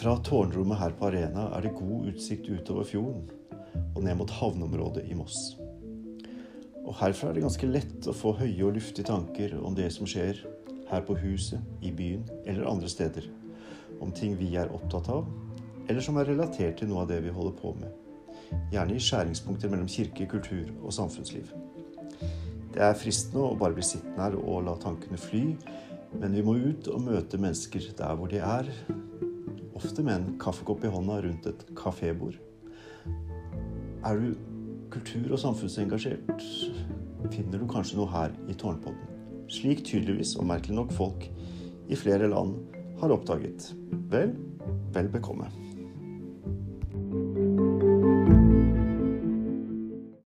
Fra tårnrommet her på Arena er det god utsikt utover fjorden og ned mot havneområdet i Moss. Og herfra er det ganske lett å få høye og luftige tanker om det som skjer her på huset, i byen eller andre steder. Om ting vi er opptatt av, eller som er relatert til noe av det vi holder på med. Gjerne i skjæringspunkter mellom kirke, kultur og samfunnsliv. Det er fristende å bare bli sittende her og la tankene fly, men vi må ut og møte mennesker der hvor de er, ofte med en kaffekopp i hånda rundt et kafébord. Er du kultur- og samfunnsengasjert, finner du kanskje noe her i Tårnpodden. Slik tydeligvis og merkelig nok folk i flere land har oppdaget. Vel, vel bekomme.